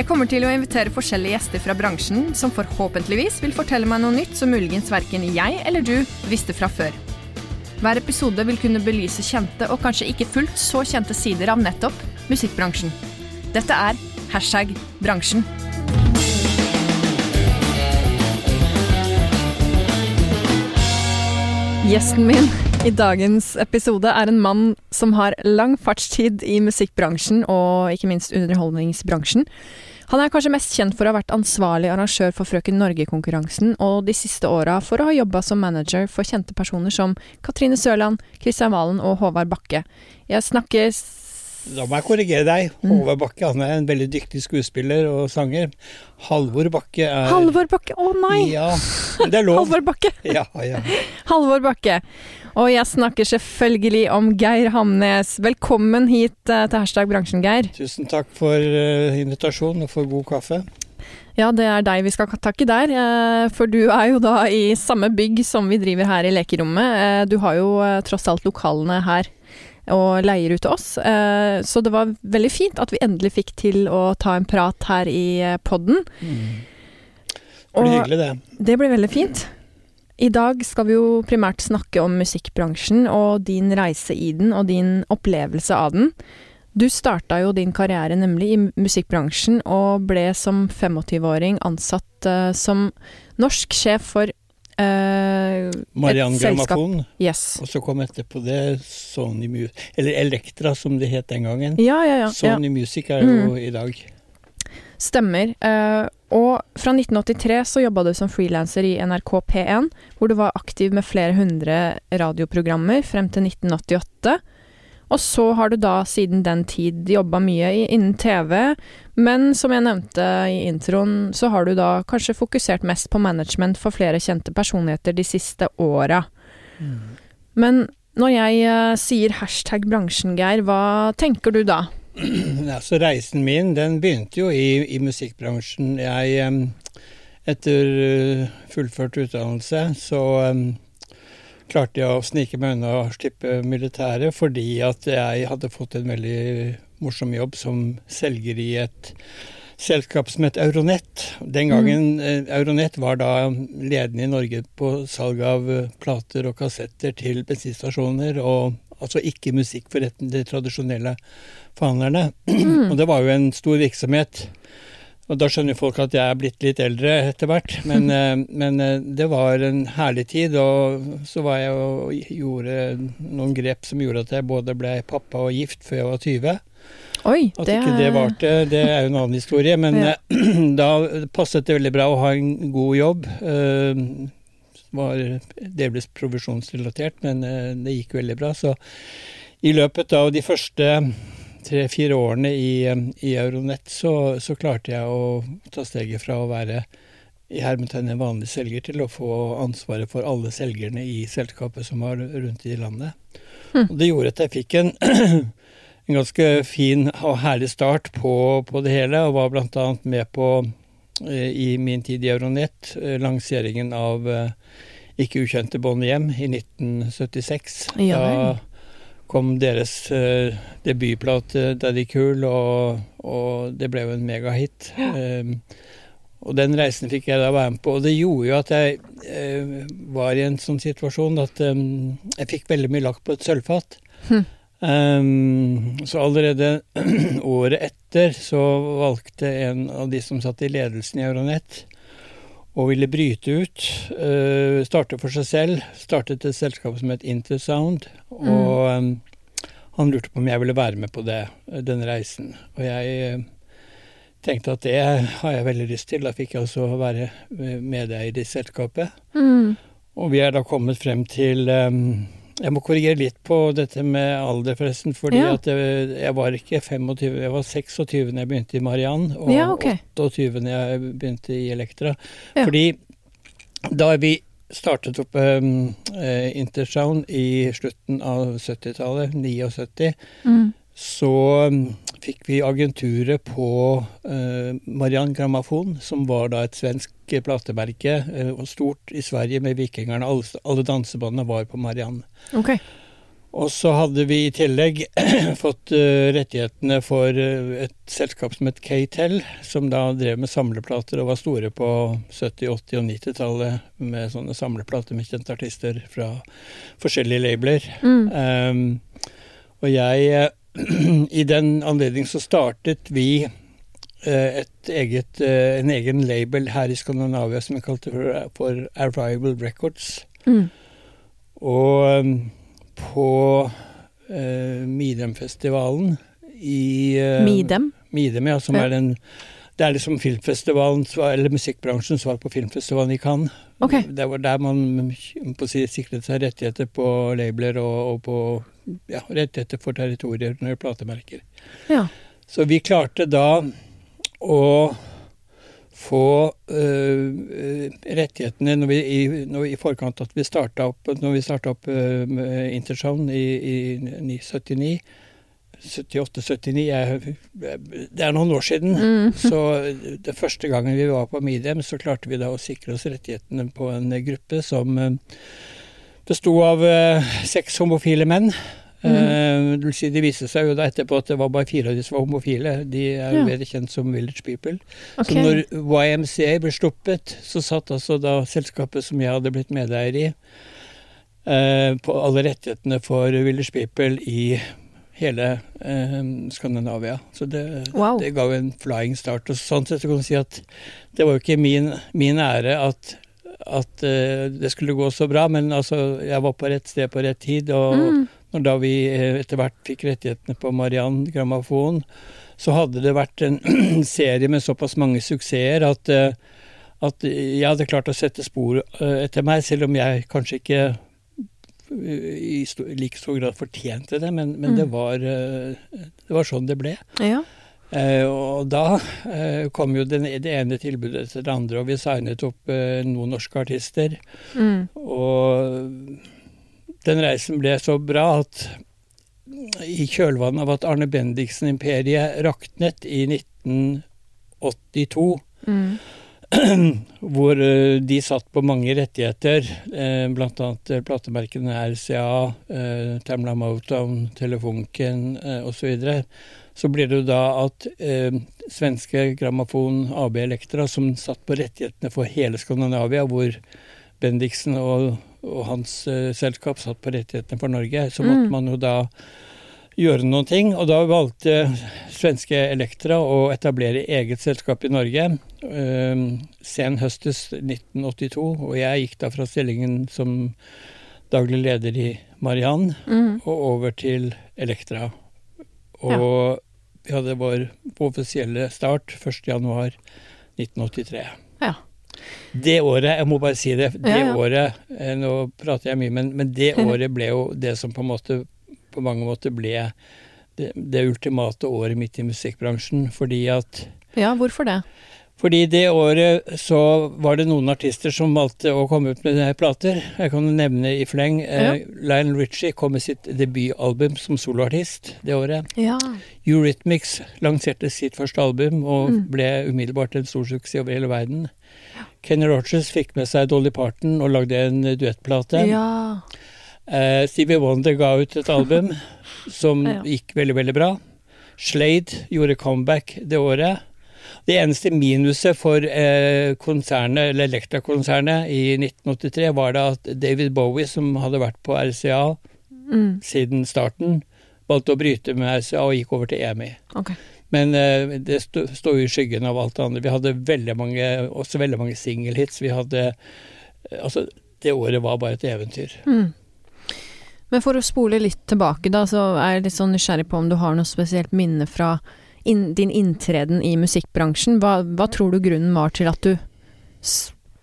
Jeg kommer til å invitere forskjellige gjester fra bransjen som forhåpentligvis vil fortelle meg noe nytt som muligens verken jeg eller du visste fra før. Hver episode vil kunne belyse kjente og kanskje ikke fullt så kjente sider av nettopp musikkbransjen. Dette er hashtag bransjen. Gjesten min i dagens episode er en mann som har lang fartstid i musikkbransjen og ikke minst underholdningsbransjen. Han er kanskje mest kjent for å ha vært ansvarlig arrangør for Frøken Norge-konkurransen, og de siste åra for å ha jobba som manager for kjente personer som Katrine Sørland, Kristian Valen og Håvard Bakke. Jeg snakker da må jeg korrigere deg. Mm. Håvard Bakke han er en veldig dyktig skuespiller og sanger. Halvor Bakke er Halvor Bakke! Å nei! Ja, det er lov. Halvor Bakke! Ja, ja. Halvor Bakke. Og jeg snakker selvfølgelig om Geir Hamnes. Velkommen hit eh, til Hashtag bransjen, Geir. Tusen takk for invitasjonen og for god kaffe. Ja, det er deg vi skal takke der. eh, For du er jo da i samme bygg som vi driver her i lekerommet. Eh, Du har jo eh, tross alt lokalene her og leier ut til oss. Eh, Så det var veldig fint at vi endelig fikk til å ta en prat her i eh, podden. Det blir hyggelig, det. Det blir veldig fint. I dag skal vi jo primært snakke om musikkbransjen og din reise i den og din opplevelse av den. Du starta jo din karriere nemlig i musikkbransjen og ble som 25-åring ansatt eh, som norsk sjef for eh, Mariann Grammafon. Yes. Og så kom etterpå det Sony Music Eller Elektra, som det het den gangen. Ja, ja, ja. Sony Music er jo Mm. i dag. Stemmer. Eh, og fra 1983 så jobba du som frilanser i NRK P1, hvor du var aktiv med flere hundre radioprogrammer frem til 1988. Og så har du da siden den tid jobba mye innen TV, men som jeg nevnte i introen, så har du da kanskje fokusert mest på management for flere kjente personligheter de siste åra. Men når jeg uh, sier hashtag bransjen, Geir, hva tenker du da? Ja, så reisen min, den begynte jo i, i musikkbransjen. Jeg em, Etter eh, fullført utdannelse så klarte jeg å snike meg unna og slippe militæret fordi at jeg hadde fått en veldig morsom jobb som selger i et selskap som het Euronett. Den gangen eh, Euronett var da ledende i Norge på salg av eh, plater og kassetter til bensinstasjoner, og altså ikke musikkforretten, for de tradisjonelle forhandlerne. og det var jo en stor virksomhet. Og da skjønner folk at jeg er blitt litt eldre etter hvert, men, eh, men eh, det var en herlig tid. Og så var jeg og gjorde noen grep som gjorde at jeg både ble pappa og gift før jeg var 20. Oi, At ikke det varte, det er jo en annen historie. Men Ja. eh, da passet det veldig bra å ha en god jobb. Det var delvis provisjonsrelatert, men det gikk veldig bra. Så i løpet av de første tre-fire årene i, i Euronett så, så klarte jeg å ta steget fra å være i hermetegn en vanlig selger til å få ansvaret for alle selgerne i selskapet som var rundt i landet. Mm. Og det gjorde at jeg fikk en, en ganske fin og herlig start på, på det hele, og var bl.a. med på eh, i min tid i Euronett eh, lanseringen av eh, Ikke ukjente bånd hjem i 1976. Ja da kom deres uh, debutplate 'Daddy Cool', og, og det ble jo en megahit. Um, og den reisen fikk jeg da være med på, og det gjorde jo at jeg uh, var i en sånn situasjon at um, jeg fikk veldig mye lagt på et sølvfat. Hm. Um, så allerede året etter så valgte en av de som satt i ledelsen i Euronett og ville bryte ut, Uh, starte for seg selv, startet et selskap som het Intersound, og um, han lurte på om jeg ville være med på det, eh, den reisen. Og jeg eh, tenkte at det har jeg veldig lyst til. Da fikk jeg også være eh, medeier i selskapet. Mm. Og vi er da kommet frem til um, jeg må korrigere litt på dette med alder, forresten. Fordi Ja. at jeg, jeg var ikke 25, jeg var 26 da jeg begynte i Mariann, og Ja, okay. 28 da jeg begynte i Elektra. Ja. Fordi da vi startet opp um, eh, Intersound i slutten av 70-tallet, 79, Mm. så um, fikk vi agenturet på uh, Mariann Grammafon, som var da et svensk platemerke, uh, og stort i Sverige med Vikingerne. Alle, alle dansebåndene var på Mariann. Ok. Og så hadde vi i tillegg fått eh, rettighetene for eh, et selskap som het K-Tel, som da drev med samleplater og var store på 70-, 80- og 90-tallet med sånne samleplater med kjente artister fra forskjellige labeler. Mm. Um, og jeg I den anledning så startet vi eh, et eget, en egen label her i Skandinavia som vi kalte for, Arrival Records. Mm. Og um, på eh, Midem-festivalen i eh, Midem. Midem, ja, som Ja. er den Det er liksom filmfestivalen, eller musikkbransjens svar på filmfestivalen i Cannes. Okay. Det var der man på å si, sikret seg rettigheter på labeler og, og på ja, rettigheter for territorier når platemerker. Ja. Så vi klarte da å få øh, rettighetene når vi, i, når vi, i forkant at vi starta opp, når vi opp øh, Intersound i, i 79 78-79 Det er noen år siden. Mm. Så det første gangen vi var på Midem, så klarte vi da å sikre oss rettighetene på en gruppe som besto av seks homofile menn. Eh, Uh, det viste seg jo da etterpå at det var bare fire av de som var homofile. De er Ja. bedre kjent som Village People. Okay. Så når YMCA ble sluppet, så satt altså da selskapet som jeg hadde blitt medeier i, uh, på alle rettighetene for Village People i hele uh, Skandinavia. Så det, Wow. det ga jo en flying start. Og sånn sett så kan du si at det var jo ikke min, min ære at, at det skulle gå så bra, men altså, jeg var på rett sted på rett tid. Og Mm. Når da vi eh, etter hvert fikk rettighetene på Mariann Grammofon, så hadde det vært en serie med såpass mange suksesser at, eh, at jeg hadde klart å sette spor eh, etter meg, selv om jeg kanskje ikke eh, i like stor grad fortjente det, men, men Mm. det, var, eh, det var sånn det ble. Ja. Eh, og da eh, kom jo det ene tilbudet etter det andre, og vi signet opp eh, noen norske artister. Mm. Og den reisen ble så bra at i kjølvannet av at Arne Bendiksen-imperiet raknet i 1982, Mm. hvor eh, de satt på mange rettigheter, eh, bl.a. platemerkene RCA, eh, Tamla Motown, Telefunken eh, osv., så, så blir det jo da at eh, svenske Grammofon AB Elektra, som satt på rettighetene for hele Skandinavia, hvor Bendiksen og, og hans eh, selskap satt på rettighetene for Norge, så måtte Mm. man jo da gjøre noen ting. Og da valgte svenske Elektra å etablere eget selskap i Norge eh, sen høstes 1982. Og jeg gikk da fra stillingen som daglig leder i Mariann Mm. og over til Elektra. Og vi hadde vår offisielle start 1.1.1983. Ja. Det året, jeg må bare si det, det Ja, ja. året eh, Nå prater jeg mye, men, men det året ble jo det som på måte på mange måter ble det, det ultimate året mitt i musikkbransjen. Fordi at ja, hvorfor det? fordi det året så var det noen artister som valgte å komme ut med plater. Jeg kan nevne i fleng. Ja. Eh, Lionel Richie kom med sitt debutalbum som soloartist det året. Ja. Eurythmics lanserte sitt første album og Mm. ble umiddelbart en stor suksess over hele verden. Kenny Rogers fikk med seg Dolly Parton og lagde en duettplate. ja. Eh, Stevie Wonder ga ut et album som Ja. gikk veldig, veldig bra. Slade gjorde comeback det året. Det eneste minuset for eh, konsernet, eller Elektra-konsernet i 1983 var da at David Bowie, som hadde vært på RCA Mm. siden starten, valgte å bryte med RCA og gikk over til EMI. Ok. Men eh, det står jo i skyggen av alt det andre. Vi hadde veldig mange, også veldig mange singelhits. Vi hadde eh, Altså, det året var bare et eventyr. Mm. Men for å spole litt tilbake, da, så er jeg litt sånn nysgjerrig på om du har noe spesielt minne fra in din inntreden i musikkbransjen. Hva, hva tror du grunnen var til at du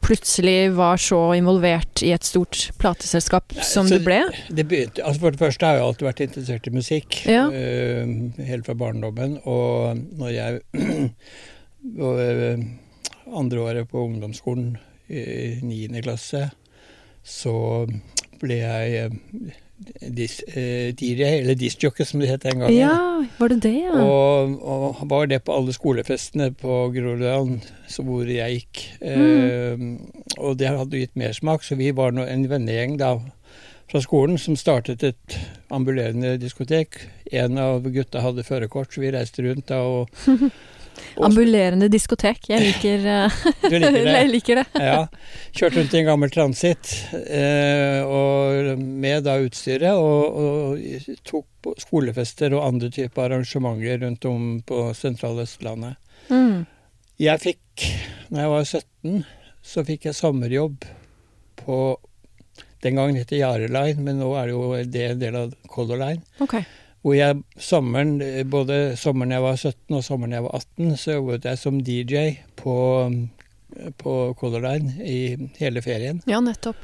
plutselig var så involvert i et stort plateselskap som så du ble? Det begynte, altså For det første har jeg alltid vært interessert i musikk, Ja. uh, helt fra barndommen. Og når jeg og, eh, andre året på ungdomsskolen, i niende klasse, så ble jeg eh, dis, eh, DJ, eller discjockey som det het den gangen. Ja, var det det, ja? Og, og var det på alle skolefestene på Groruddalen hvor jeg gikk. Mm. Eh, og det hadde gitt mersmak, så vi var nå en vennegjeng da fra skolen som startet et ambulerende diskotek. En av gutta hadde førerkort, så vi reiste rundt da og Ambulerende diskotek. Jeg liker, eh, liker det? jeg liker det. ja. Kjørte rundt i en gammel Transit eh, og med da utstyret, og, og tok på skolefester og andre typer arrangementer rundt om på sentrale Østlandet. Mm. Jeg fikk, når jeg var 17, så fikk jeg sommerjobb på Den gangen het det Yare Line, men nå er det jo det en del av Color Line. Ok. Hvor jeg sommeren, eh, både sommeren jeg var 17 og sommeren jeg var 18, så jobbet jeg som DJ på, på Color Line i hele ferien. Ja, nettopp.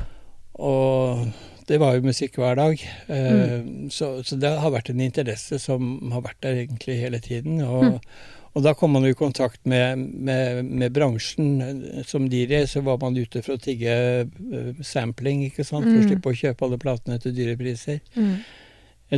Og det var jo musikk hver dag. Mm. så, så det har vært en interesse som har vært der egentlig hele tiden. Og, og da kom man jo i kontakt med, med, med bransjen. Som DJ så var man ute for å tigge eh, sampling, ikke sant. For å Mm. slippe å kjøpe alle platene til dyre priser. Mm.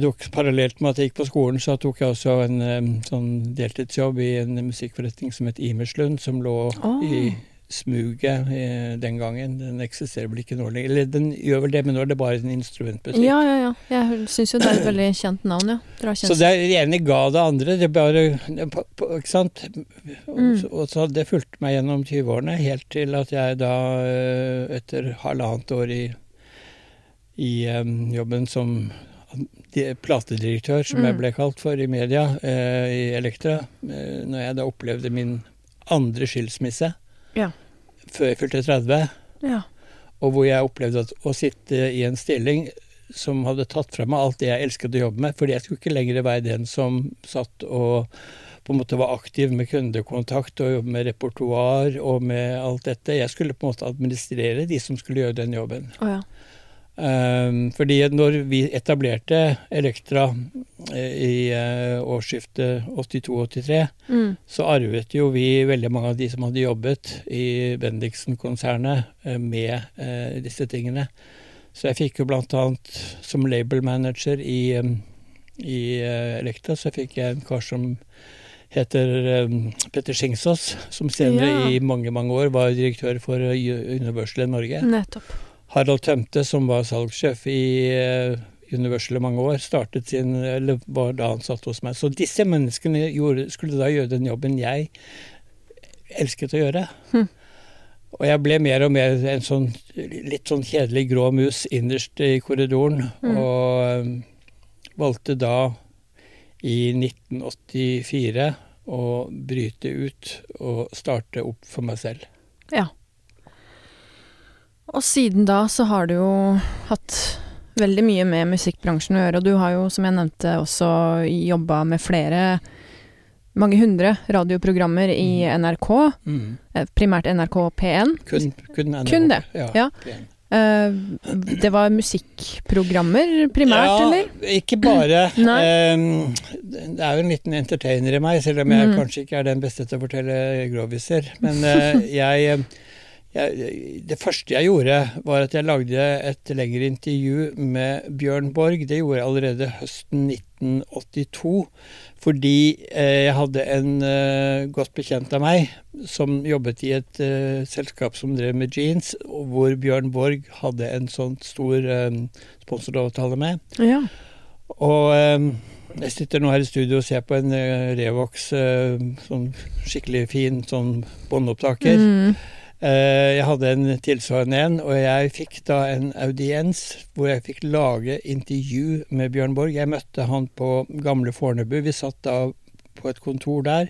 Tok, parallelt med at jeg gikk på skolen, så tok jeg også en sånn deltidsjobb i en musikkforretning som het Imerslund, som lå oh. i smuget eh, den gangen. Den eksisterer vel ikke nå lenger. Eller den gjør vel det, men nå er det bare en instrumentbutikk. Ja, ja, ja. Jeg syns jo det er et veldig kjent navn, ja. Har Så kjent det ene ga det andre. Det bare på- på- Ikke sant? Mm. så- og så det fulgte meg gjennom 20-årene, helt til at jeg da, eh, etter halvannet år i, i um, jobben som platedirektør, som jeg Mm. ble kalt for i media, eh, i Elektra, eh, når jeg da opplevde min andre skilsmisse Ja. før jeg fylte 30, Ja. og hvor jeg opplevde at å sitte i en stilling som hadde tatt fra meg alt det jeg elsket å jobbe med, fordi jeg skulle ikke lenger være den som satt og på en måte var aktiv med kundekontakt og jobbe med repertoar og med alt dette. Jeg skulle på en måte administrere de som skulle gjøre den jobben. Oh, ja. Um, fordi når vi etablerte Elektra eh, i eh, årsskiftet 82-83, Mm. så arvet jo vi veldig mange av de som hadde jobbet i Bendiksen-konsernet eh, med disse tingene. Så jeg fikk jo annet som label manager i, eh, i Elektra, så fikk jeg en kar som heter eh, Petter Skingsås, som senere Ja. i mange, mange år var direktør for Universal i Norge. Nettopp. Harald Tømte, som var salgssjef i eh, Universal i mange år, startet sin, eller var da ansatt hos meg. Så disse menneskene gjorde, skulle da gjøre den jobben jeg elsket å gjøre. Hm. Og jeg ble mer og mer en sånn litt sånn kjedelig grå mus innerst i korridoren, Mm. og valgte da i 1984 å bryte ut og starte opp for meg selv. Ja. Og siden da så har du jo hatt veldig mye med musikkbransjen å gjøre, og du har jo, som jeg nevnte, også jobba med flere mange hundre radioprogrammer i NRK, Mm. eh, primært NRK P1. Kun, kun, NRK. Kun det, Ja. ja. Uh, Det var musikkprogrammer primært, ja, eller? Ikke bare. Ehm, det er jo en liten entertainer i meg, selv om jeg mm. kanskje ikke er den beste til å fortelle groviser. Men uh, jeg, jeg Det første jeg gjorde, var at jeg lagde et lengre intervju med Bjørn Borg. Det gjorde jeg allerede høsten 1982. Fordi eh, jeg hadde en eh, godt bekjent av meg som jobbet i et eh, selskap som drev med jeans, og hvor Bjørn Borg hadde en sånn stor sponsoravtale med. Ja. Og jeg sitter nå her i studio og ser på en Revox, sånn skikkelig fin sånn båndopptaker. Mm. Eh, jeg hadde en tilsvarende en, og jeg fikk da en audiens hvor jeg fikk lage intervju med Bjørn Borg. Jeg møtte han på gamle Fornebu. Vi satt da på et kontor der,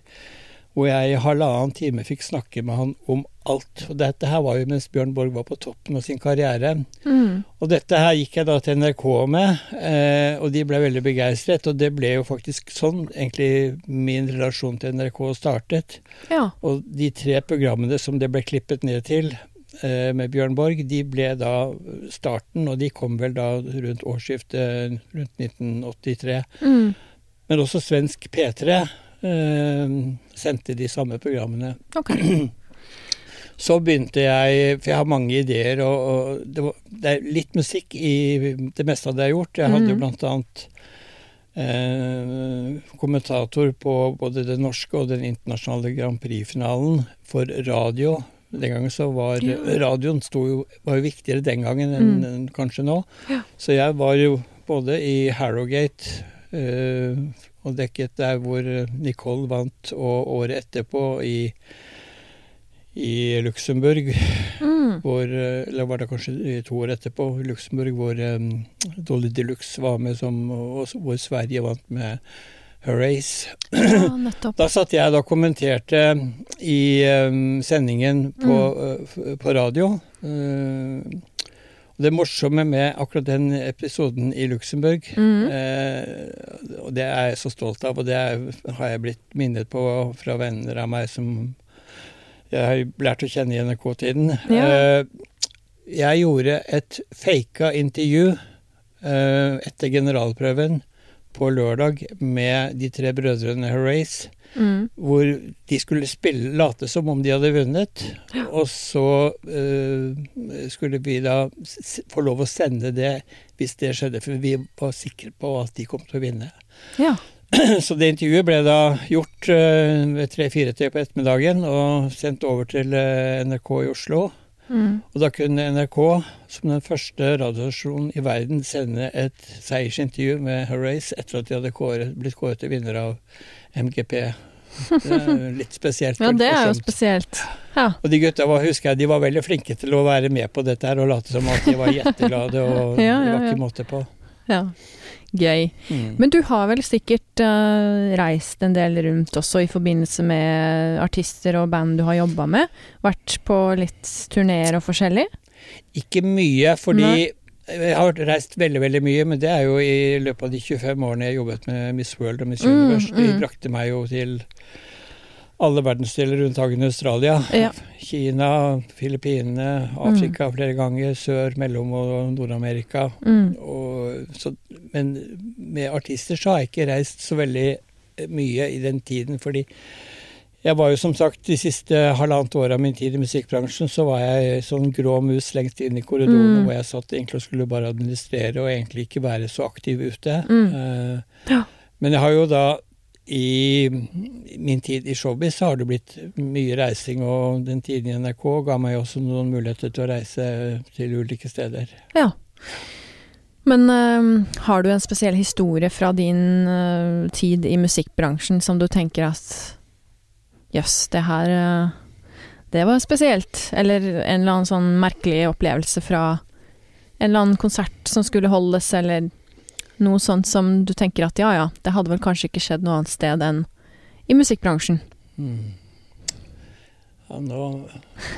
hvor jeg i halvannen time fikk snakke med han om alt. Og dette her var jo mens Bjørn Borg var på toppen av sin karriere. Mm. Og dette her gikk jeg da til NRK med, eh, og de ble veldig begeistret. Og det ble jo faktisk sånn egentlig min relasjon til NRK startet. ja. Og de tre programmene som det ble klippet ned til, eh, med Bjørn Borg, de ble da starten, og de kom vel da rundt årsskiftet rundt 1983. Mm. Men også svensk P3 eh, sendte de samme programmene. Okay. Så begynte jeg, for jeg har mange ideer, og, og det, var, det, er litt musikk i det meste av det jeg har gjort. Jeg hadde jo Mhm. blant annet eh, kommentator på både den norske og den internasjonale Grand Prix-finalen for radio. Den gangen så var Ja. radioen jo, var jo viktigere den gangen enn Mm. enn kanskje nå. Ja. Så jeg var jo både i Harrogate eh, og dekket der hvor Nicole vant, og året etterpå i i Luxembourg, Mm. hvor, eller var det kanskje to år etterpå, Luxembourg, hvor um, Dolly Deluxe var med, som, og hvor Sverige vant med Horace. Ja. Da satt jeg da kommenterte i um, sendingen på, Mm. uh, på radio. Uh, det morsomme med akkurat den episoden i Luxembourg, Mm. eh, og det er jeg så stolt av, og det er, har jeg blitt minnet på fra venner av meg som jeg har lært å kjenne i NRK-tiden. Ja. Eh, jeg gjorde et faka intervju eh, etter generalprøven på lørdag med de tre brødrene Horace, Mm. hvor de skulle spille, late som om de hadde vunnet. Og så uh, skulle vi da få lov å sende det hvis det skjedde, for vi var sikre på at de kom til å vinne. Ja. Så det intervjuet ble da gjort eh, ved tre-fire-tida på ettermiddagen og sendt over til uh, NRK i Oslo. Mm. Og da kunne NRK, som den første radiostasjonen i verden, sende et seiersintervju med Horace etter at de hadde kåret, blitt kåret til vinner av MGP. Det er litt spesielt. ja, det er jo spesielt. Ja. Og de gutta var, husker jeg, de var veldig flinke til å være med på dette her og late som at de var jetteglade, og Ja, ja, var ikke måte på. ja. Gøy. Mm. Men du har vel sikkert uh, reist en del rundt også i forbindelse med artister og band du har jobba med? Vært på litt turneer og forskjellig? Ikke mye, fordi Nei. Jeg har reist veldig veldig mye, men det er jo i løpet av de 25 årene jeg jobbet med Miss World og Miss Mm, Universe. De mm. brakte meg jo til alle verdensdeler unntagen Australia. Ja. Kina, Filippinene, Afrika flere ganger, Sør-, Mellom- og Nord-Amerika. Mm. Men med artister så har jeg ikke reist så veldig mye i den tiden, fordi jeg var jo som sagt de siste halvannet året av min tid i musikkbransjen, så var jeg sånn grå mus lengst inn i korridorene Mm. hvor jeg satt egentlig og skulle bare administrere og egentlig ikke være så aktiv ute. Mm. Eh, Ja. Men jeg har jo da i min tid i showbiz så har det blitt mye reising, og den tiden i NRK ga meg også noen muligheter til å reise til ulike steder. Ja. Men eh, har du en spesiell historie fra din eh, tid i musikkbransjen som du tenker at jøss, det her eh, Det var spesielt. Eller en eller annen sånn merkelig opplevelse fra en eller annen konsert som skulle holdes, eller noe sånt som du tenker at ja ja, det hadde vel kanskje ikke skjedd noe annet sted enn i musikkbransjen. Mm. Ja, nå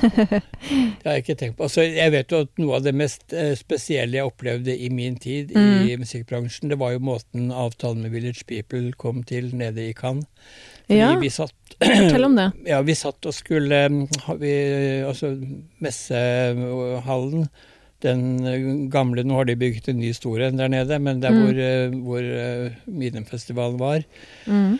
Det har jeg ikke tenkt på. Altså, jeg vet jo at noe av det mest eh, spesielle jeg opplevde i min tid i musikkbransjen, det var jo måten avtalen med Village People kom til nede i Cannes. Ja, vi satt fortell om det. Ja, vi satt og skulle um, vi, Altså, messehallen den uh, gamle Nå har de bygget en ny stor en der nede, men der Mm. hvor, uh, hvor uh, var, Mm.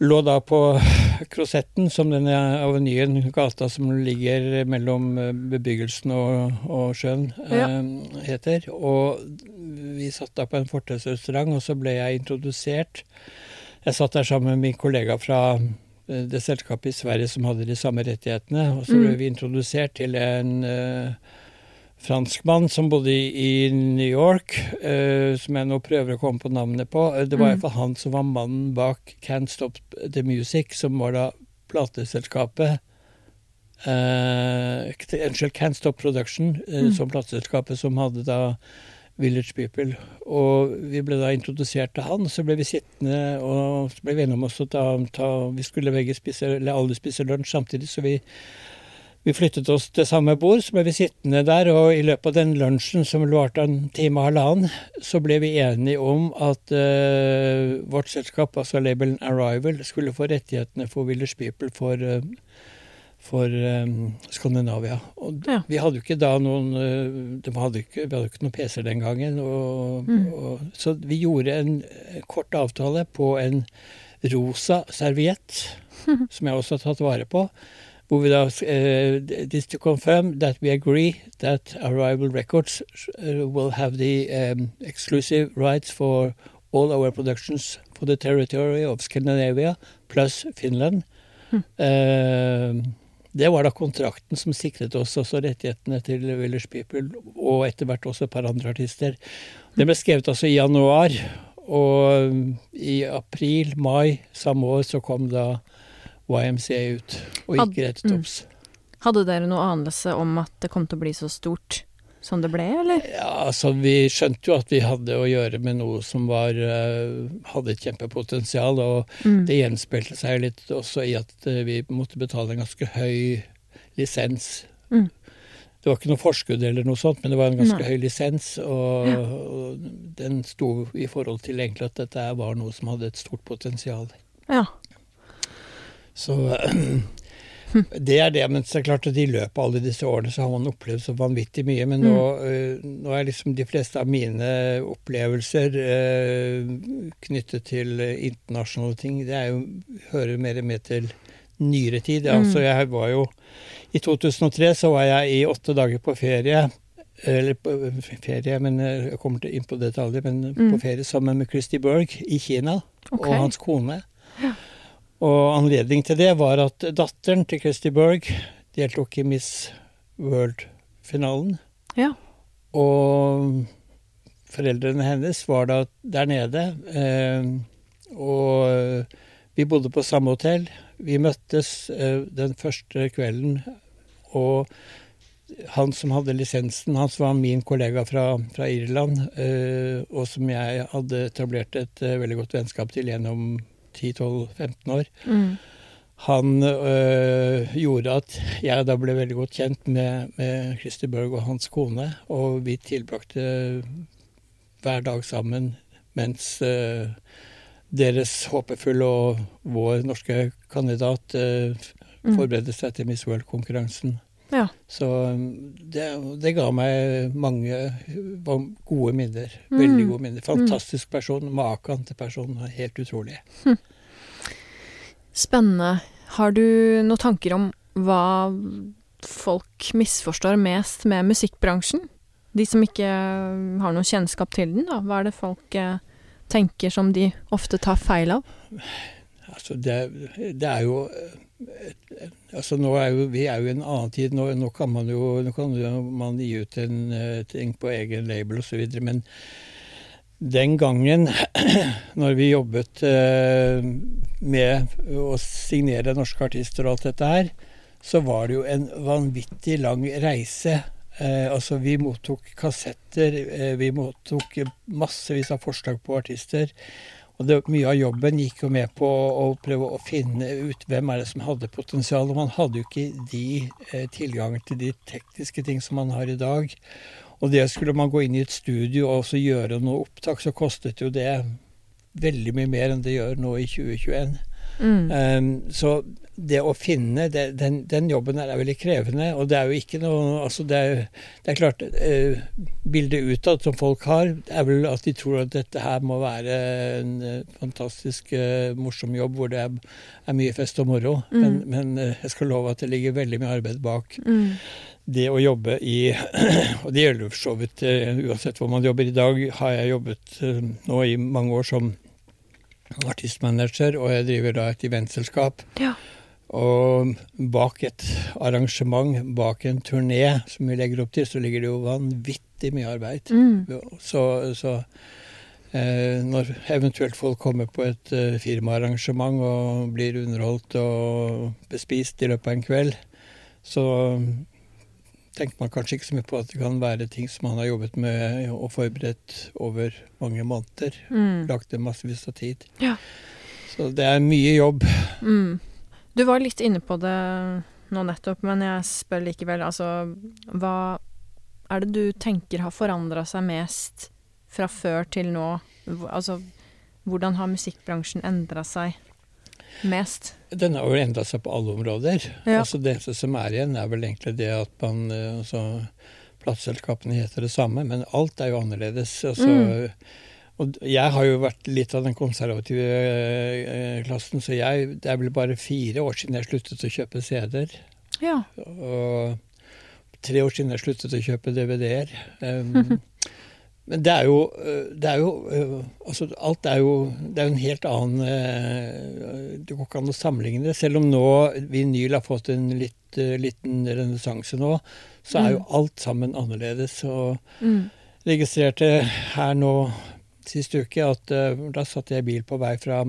lå da på Krosetten, som denne avenyen, gata som ligger mellom bebyggelsen og, og sjøen, Ja. eh, heter. Og vi satt da på en fortausrestaurant, og så ble jeg introdusert. Jeg satt der sammen med min kollega fra eh, det selskapet i Sverige som hadde de samme rettighetene. Og så ble Mm. vi introdusert til en uh, franskmann som bodde i, New York, uh, som jeg nå prøver å komme på navnet på. Det var Mm. iallfall han som var mannen bak Can't Stop The Music, som var da plateselskapet Unnskyld, Can't Stop Production, uh, Mm. som plateselskapet som hadde da Village People. Og vi ble da introdusert til han, så ble vi sittende og så ble vi enige om oss å ta, ta Vi skulle begge spise, eller alle spise lunsj samtidig, så vi vi flyttet oss til samme bord, så ble vi sittende der, og i løpet av den lunsjen som varte en time og halvannen, så ble vi enige om at uh, vårt selskap, altså labelen Arrival, skulle få rettighetene for Village People for, eh, for um, Skandinavia. Og Ja. vi hadde jo ikke da noen uh, de hadde ikke, Vi hadde ikke noen PC den gangen. Og, Mm. og, så vi gjorde en eh, kort avtale på en rosa serviett, som jeg også har tatt vare på. Hvor vi da uh, This to confirm that we agree that Arrival Records uh, will have the um, exclusive rights for all our productions for the territory of Scandinavia plus Finland. Eh, det var da kontrakten som sikret oss også rettighetene til Village People, og etter hvert også et par andre artister. Det ble skrevet altså i januar, og i april-mai samme år så kom da YMCA ut, og gikk rett til Mm. topps. Hadde dere noe anelse om at det kom til å bli så stort som det ble, eller? Ja, altså vi skjønte jo at vi hadde å gjøre med noe som var, eh, hadde et kjempepotensial, og Mm. det gjenspeilte seg litt også i at eh, vi måtte betale en ganske høy lisens. Mm. Det var ikke noe forskudd eller noe sånt, men det var en ganske Nei. høy lisens, og, og den sto i forhold til egentlig at dette var noe som hadde et stort potensial. Ja. Så det er det, men så er det klart at i løpet av alle disse årene så har man opplevd så vanvittig mye. Men nå, eh, nå er liksom de fleste av mine opplevelser eh, knyttet til eh, internasjonale ting, det er jo, hører mer mer til nyere tid. Mm. Altså jeg var jo I 2003 så var jeg i åtte dager på ferie. Eller på ferie, men jeg kommer inn på detaljer, men Mm. på ferie sammen med Christy Berg i Kina okay. og hans kone. Og anledning til det var at datteren til Christy Berg deltok i Miss World-finalen. Ja. Og foreldrene hennes var da der nede. Eh, og vi bodde på samme hotell. Vi møttes eh, den første kvelden, og han som hadde lisensen, han som var min kollega fra, fra Irland, eh, og som jeg hadde etablert et veldig godt vennskap til gjennom 10-12-15 år, Mm. han øh, gjorde at jeg da ble veldig godt kjent med, med Christer Berg og hans kone, og vi tilbrakte hver dag sammen mens øh, deres håpefulle og vår norske kandidat øh, Mm. forberedte seg til Miss World-konkurransen. Ja. Så det, det ga meg mange gode minner. Mm. Veldig gode minner. Fantastisk person. Maken til person. Helt utrolig. Spennende. Har du noen tanker om hva folk misforstår mest med musikkbransjen? De som ikke har noen kjennskap til den, da. Hva er det folk eh, tenker som de ofte tar feil av? Altså det, det er jo eh, altså nå er jo, Vi er jo i en annen tid. Nå, nå kan man jo nå kan man gi ut en eh, ting på egen label osv. Men den gangen når vi jobbet eh, med å signere norske artister og alt dette her, så var det jo en vanvittig lang reise. Altså Vi mottok kassetter, vi mottok massevis av forslag på artister. Og det, mye av jobben gikk jo med på å prøve å finne ut hvem er det som hadde potensial. Og man hadde jo ikke de eh, tilgangen til de tekniske ting som man har i dag. Og det skulle man gå inn i et studio og også gjøre noe opptak, så kostet jo det veldig mye mer enn det gjør nå i 2021. Mm. Um, så det å finne det, den, den jobben der er veldig krevende. Og det er jo ikke noe Altså, det er, det er klart uh, Bildet utad som folk har, er vel at de tror at dette her må være en eh, fantastisk uh, morsom jobb hvor det er, er mye fest og moro. Men, men uh, jeg skal love at det ligger veldig mye arbeid bak Mm. det å jobbe i Og det gjelder for så vidt uansett hvor man jobber. I dag har jeg jobbet nå i mange år som artistmanager, og jeg driver da et eventselskap. Ja. Og bak et arrangement, bak en turné som vi legger opp til, så ligger det jo vanvittig mye arbeid. Mm. Så, så eh, når eventuelt folk kommer på et eh, firmaarrangement og blir underholdt og bespist i løpet av en kveld, så tenker man kanskje ikke så mye på at det kan være ting som man har jobbet med og forberedt over mange måneder. Mm. Lagt ned massevis av tid. Ja. Så det er mye jobb. Mm. Du var litt inne på det nå nettopp, men jeg spør likevel, altså Hva er det du tenker har forandra seg mest fra før til nå? Altså, hvordan har musikkbransjen endra seg? Mest? Den har jo endra seg på alle områder. Ja. Altså Det eneste som er igjen, er vel egentlig det at man eh, altså, Plateselskapene heter det samme, men alt er jo annerledes. Altså, Mm. Og jeg har jo vært litt av den konservative eh, klassen, så jeg, det er vel bare fire år siden jeg sluttet å kjøpe CD-er. Ja. Og tre år siden jeg sluttet å kjøpe DVD-er. Um, men det er jo, øh, det er jo øh, Altså, alt er jo Det er jo en helt annen øh, Det går ikke an å sammenligne det. Selv om nå vinyl har fått en litt, liten renessanse nå, så er jo alt sammen annerledes. Og Mm. registrerte her nå sist uke at da satt jeg i bil på vei fra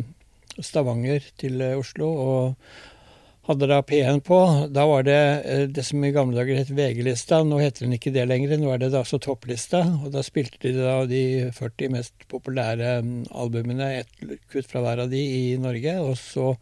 Stavanger til Oslo. og hadde da P1 på. Da var det eh, det som i gamle dager het VG-lista. Nå heter den ikke det lenger. Nå er det da altså topplista. Og da spilte de da de 40 mest populære mm, albumene, ett kutt fra hver av de i Norge. Og så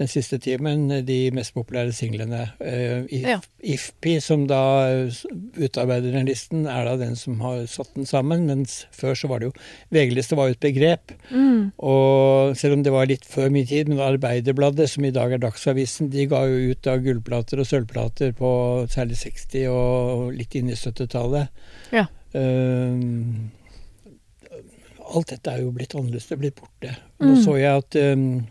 den siste timen de mest populære singlene. Uh, If, Ja. IFPI, som da eh, utarbeider den listen, er da den som har satt den sammen. Mens før så var det jo VG-liste var jo et begrep. Mm. Og selv om det var litt før min tid, men Arbeiderbladet, som i dag er Dagsavisen, de ga jo ut da gullplater og sølvplater på særlig 60- og litt inn i 70-tallet. Ja. Uh, alt dette er jo blitt annerledes, det er blitt borte. Nå Mm. så jeg at um,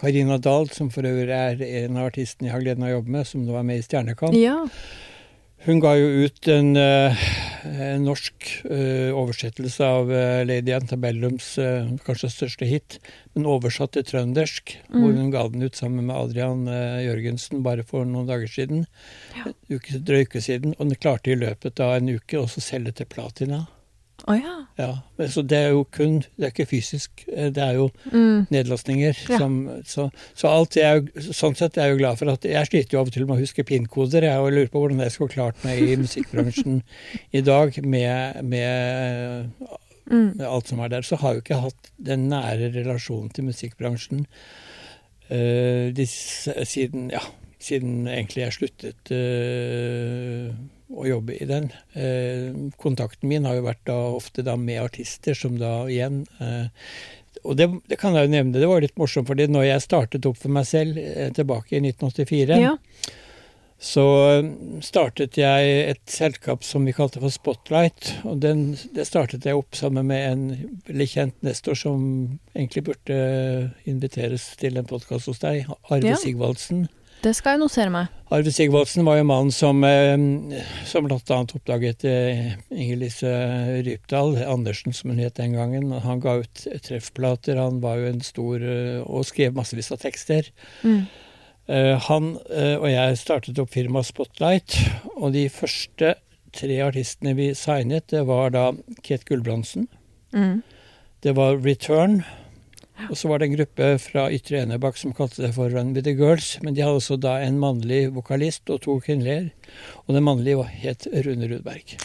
Karina Dahl, som for øvrig er en av artistene jeg har gleden av å jobbe med, som nå er med i Stjernekamp, Ja. hun ga jo ut en, eh, en norsk eh, oversettelse av eh, Lady Antebellums eh, kanskje største hit, men oversatt til trøndersk. Hvor Mm. hun ga den ut sammen med Adrian Jørgensen bare for noen dager siden. En uke, drøy uke siden. Og den klarte i løpet av en uke også å selge til platina. Å ja. Ja, Så det er jo kun Det er ikke fysisk, eh, det er jo Mm. nedlastninger. Ja. Som, så, så alt jeg er sånn sett er jeg jo glad for at Jeg sliter jo av og til med å huske PIN-koder. Jeg lurer på hvordan jeg skulle klart meg i musikkbransjen i dag med, med, Mm. med alt som er der. Så har jeg jo ikke hatt den nære relasjonen til musikkbransjen uh, de, siden ja, siden egentlig jeg sluttet eh, å jobbe i den. Eh, kontakten min har jo vært da ofte da med artister som da igjen eh, og det, det kan jeg jo nevne, det var litt morsomt, fordi når jeg startet opp for meg selv eh, tilbake i 1984, Ja. så startet jeg et selskap som vi kalte for Spotlight. Og den, det startet jeg opp sammen med en veldig kjent nestor som egentlig burde inviteres til en podkast hos deg, Arve Ja. Sigvaldsen. Det skal jeg notere meg. Arve Sigvaldsen var jo mannen som, eh, som bl.a. oppdaget eh, Inger-Lise Rypdal, Andersen som hun het den gangen. Han ga ut treffplater, han var jo en stor eh, Og skrev massevis av tekster. Mm. Han og jeg startet opp firmaet Spotlight, og de første tre artistene vi signet, det var da Kate Gulbrandsen, Mm. det var Return, og så var det en gruppe fra Ytre Enebakk som kalte det for Run with the Girls, men de hadde også da en mannlig vokalist og to kvinnelige, og den mannlige het Rune Rudberg.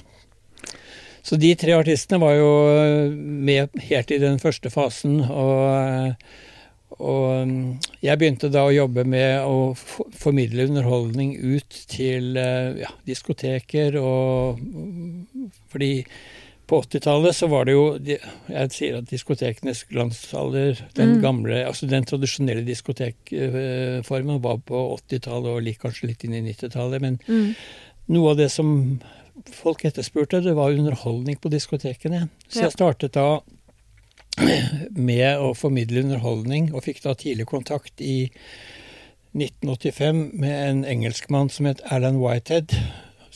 Så de tre artistene var jo eh, med helt i den første fasen, og eh, og mm, jeg begynte da å jobbe med å formidle underholdning ut til eh, ja, diskoteker og Fordi på 80-tallet så var det jo Jeg sier at diskotekenes glansalder, den Mm. gamle Altså den tradisjonelle diskotekformen var på 80-tallet og kanskje litt inn i 90-tallet. Men Mm. noe av det som folk etterspurte, det var underholdning på diskotekene. Så jeg startet da med å formidle underholdning, og fikk da tidlig kontakt i 1985 med en engelskmann som het Alan Whitehead,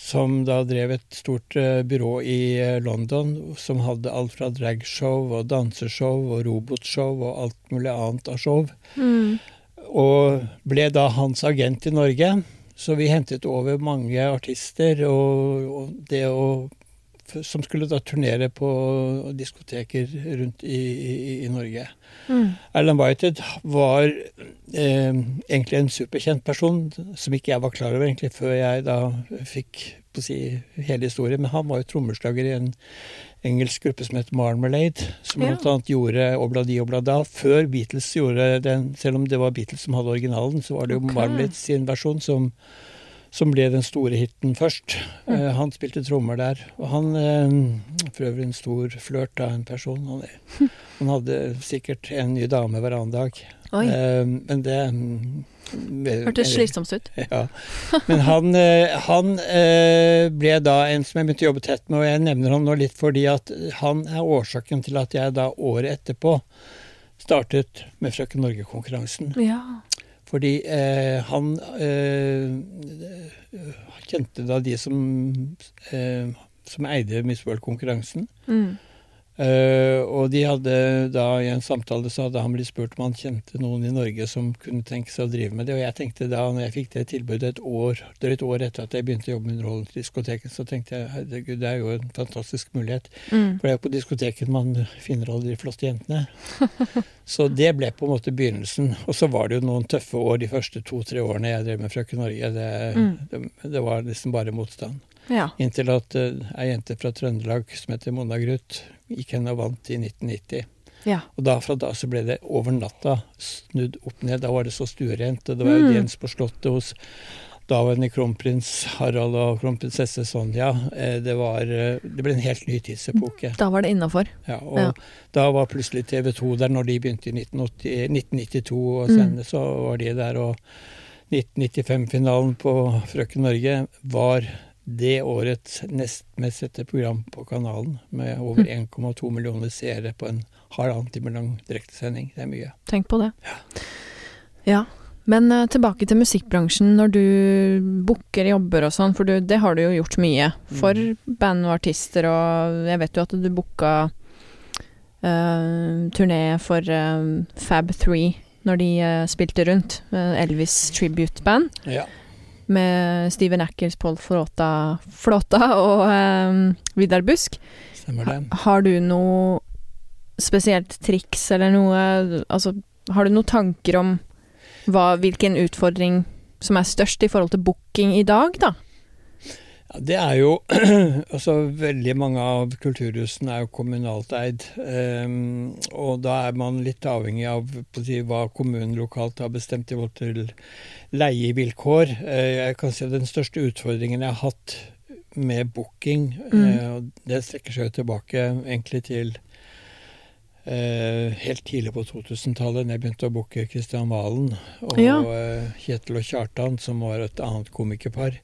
som da drev et stort eh, byrå i eh, London som hadde alt fra dragshow og danseshow og robotshow og alt mulig annet av show Mm. og ble da hans agent i Norge. Så vi hentet over mange artister og, og det å som skulle da turnere på diskoteker rundt i, i, i Norge. Mm. Alan Whitehead var eh, egentlig en superkjent person, som ikke jeg var klar over egentlig før jeg da fikk på å si hele historien. Men han var jo trommeslager i en engelsk gruppe som het Marmalade, som Ja. annet gjorde Obladi Oblada før Beatles gjorde den. Selv om det var Beatles som hadde originalen, så var det jo okay. Marmalade sin versjon som, som ble den store hiten først. Eh, han spilte trommer der. Og han uh, For øvrig en stor flørt av en person. Han, han hadde sikkert en ny dame hver annen dag. Eh, men det mm, Hørtes slitsomt ut. Ja. Men han, han ble da en som jeg begynte å jobbe tett med, og jeg nevner han nå litt fordi at han er årsaken til at jeg da året etterpå startet med Frøken Norge-konkurransen. Ja. Fordi eh, han eh, kjente da de som, eh, som eide Miss World-konkurransen. Mm. Eh, og de hadde da i en samtale så hadde han blitt spurt om han kjente noen i Norge som kunne tenke seg å drive med det. Og jeg tenkte da når jeg fikk det tilbudet et år, drøyt år etter at jeg begynte å jobbe med Underholdningsdiskoteket, så tenkte jeg herregud, det er jo en fantastisk mulighet. Mm. For det er jo på diskoteket man finner alle de flotte jentene. Så det ble på en måte begynnelsen. Og så var det jo noen tøffe år de første to-tre årene jeg drev med Frøken Norge. Det, Mm. det, det var nesten bare motstand. Ja. Inntil at uh, ei jente fra Trøndelag som heter Mona Gruth, gikk hen og vant i 1990. ja. Og da fra da så ble det over natta snudd opp ned. Da var det så stuerent. Og det var Mm. Jens på Slottet hos daværende kronprins Harald og kronprinsesse Sonja. Eh, Det, var, eh, det ble en helt ny tidsepoke. Da var det innafor. Ja, og Ja. da var plutselig TV 2 der når de begynte i 1980, 1992 å Mm. så var de der. Og 1995-finalen på Frøken Norge var det årets nest mest sette program på kanalen, med over 1,2 millioner seere på en halvannen time lang direktesending. Det er mye. Tenk på det. Ja. Men uh, tilbake til musikkbransjen. Når du booker jobber og sånn, for du, det har du jo gjort mye for band og artister, og jeg vet jo at du booka uh, turné for uh, Fab 3 når de spilte rundt. Elvis Tribute Band. Ja. Med Steven Ackers, Paul Flåta, Flåta og um, Vidar Busk. Stemmer det. Har du noe spesielt triks eller noe Altså, har du noen tanker om hva, hvilken utfordring som er størst i forhold til booking i dag, da? Ja, det er jo Altså, veldig mange av kulturhusene er jo kommunalt eid. Um, og da er man litt avhengig av si, hva kommunen lokalt har bestemt i forhold til leievilkår. Uh, jeg kan si at den største utfordringen jeg har hatt med booking, Mm. uh, det strekker seg jo tilbake egentlig til Uh, helt tidlig på 2000-tallet, da jeg begynte å booke Kristian Valen og Ja. uh, Kjetil og Kjartan, som var et annet komikerpar.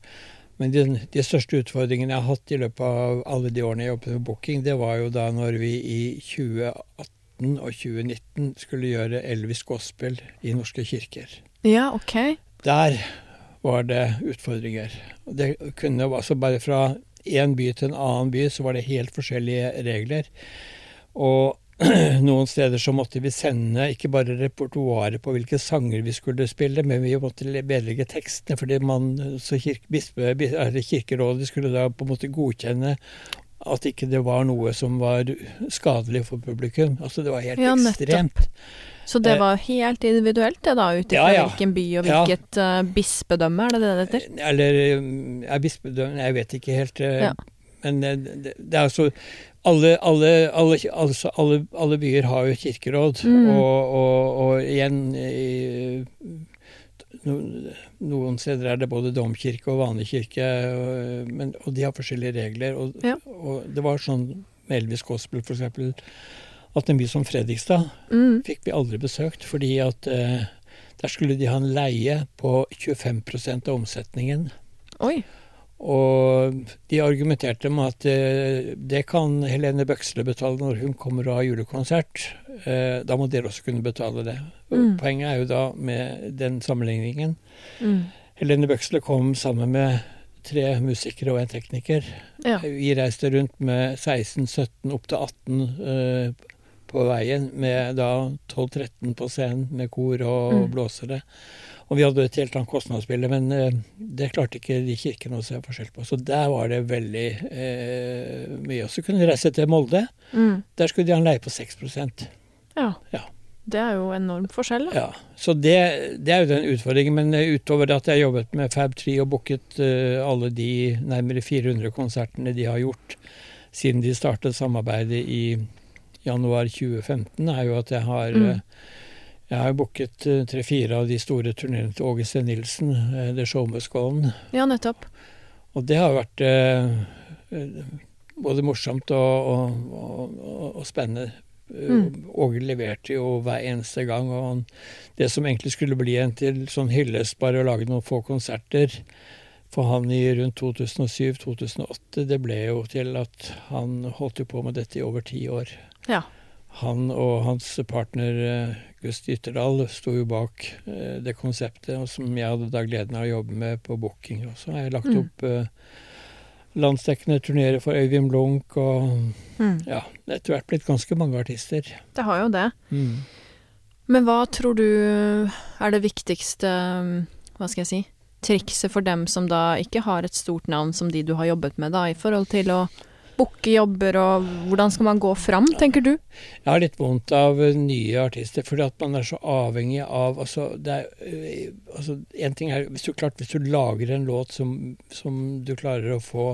Men de, de største utfordringene jeg har hatt i løpet av alle de årene jeg jobbet med booking, det var jo da når vi i 2018 og 2019 skulle gjøre Elvis Gospel i norske kirker. Ja, ok. Der var det utfordringer. Det kunne altså bare fra én by til en annen by, så var det helt forskjellige regler. Og noen steder så måtte vi sende ikke bare repertoaret på hvilke sanger vi skulle spille, men vi måtte vedlegge tekstene, fordi man, så kirke, bispe, eller Kirkerådet skulle da på en måte godkjenne at ikke det var noe som var skadelig for publikum. Altså det var helt Ja, ekstremt. Så det Eh, var helt individuelt, det da, ut ifra Ja, ja. hvilken by og Ja. hvilket eh, bispedømme, er det det det heter? Eller um, er bispedømmen Jeg vet ikke helt. eh, Ja. Men eh, det, det er altså alle, alle, alle, altså alle, alle byer har jo kirkeråd, Mm. og, og, og igjen i, no, Noen steder er det både domkirke og vanlig kirke, og, men, og de har forskjellige regler. Og, Ja. det var sånn med Elvis Gospel f.eks. at en by som Fredrikstad Mm. fikk vi aldri besøkt, fordi at eh, der skulle de ha en leie på 25 av omsetningen. Oi. Og de argumenterte med at eh, det kan Helene Bøksle betale når hun kommer og har julekonsert. Eh, da må dere også kunne betale det. Mm. Poenget er jo da med den sammenligningen Mm. Helene Bøksle kom sammen med tre musikere og en tekniker. Ja. Vi reiste rundt med 16-17 opp til 18 eh, på veien, med da 12-13 på scenen med kor og Mm. blåsere. Og vi hadde et helt annet kostnadsbilde, men eh, det klarte ikke de kirkene å se forskjell på. Så der var det veldig eh, mye. Og så kunne vi reise til Molde. Mm. Der skulle de ha en leie på 6 Ja. Ja. Det er jo enorm forskjell, da. Ja, Så det, det er jo den utfordringen. Men eh, utover at jeg jobbet med Fab 3 og booket uh, alle de nærmere 400 konsertene de har gjort siden de startet samarbeidet i januar 2015, er jo at jeg har Mm. eh, jeg har booket eh, tre-fire av de store turneene til Åge Steen Nilsen, eh, The Show Must Go On. Ja, nettopp. Og det har vært eh, både morsomt og, og, og, og spennende. Mm. Åge leverte jo hver eneste gang. Og han, det som egentlig skulle bli en til sånn hyllest, bare å lage noen få konserter for han i rundt 2007-2008, det ble jo til at han holdt jo på med dette i over ti år. Ja. Han og hans partner Gust Ytterdal sto jo bak det konseptet, og som jeg hadde da gleden av å jobbe med på booking. Og så har jeg lagt mm. opp landsdekkende turnerer for Øyvind Blunk og mm. ja, etter hvert blitt ganske mange artister. Det har jo det. Mm. Men hva tror du er det viktigste, hva skal jeg si, trikset for dem som da ikke har et stort navn som de du har jobbet med, da, i forhold til å booke jobber, og hvordan skal man gå fram, tenker du? Jeg har litt vondt av nye artister, fordi at man er så avhengig av altså, det er, øh, altså En ting er hvis du, klart, hvis du lager en låt som, som du klarer å få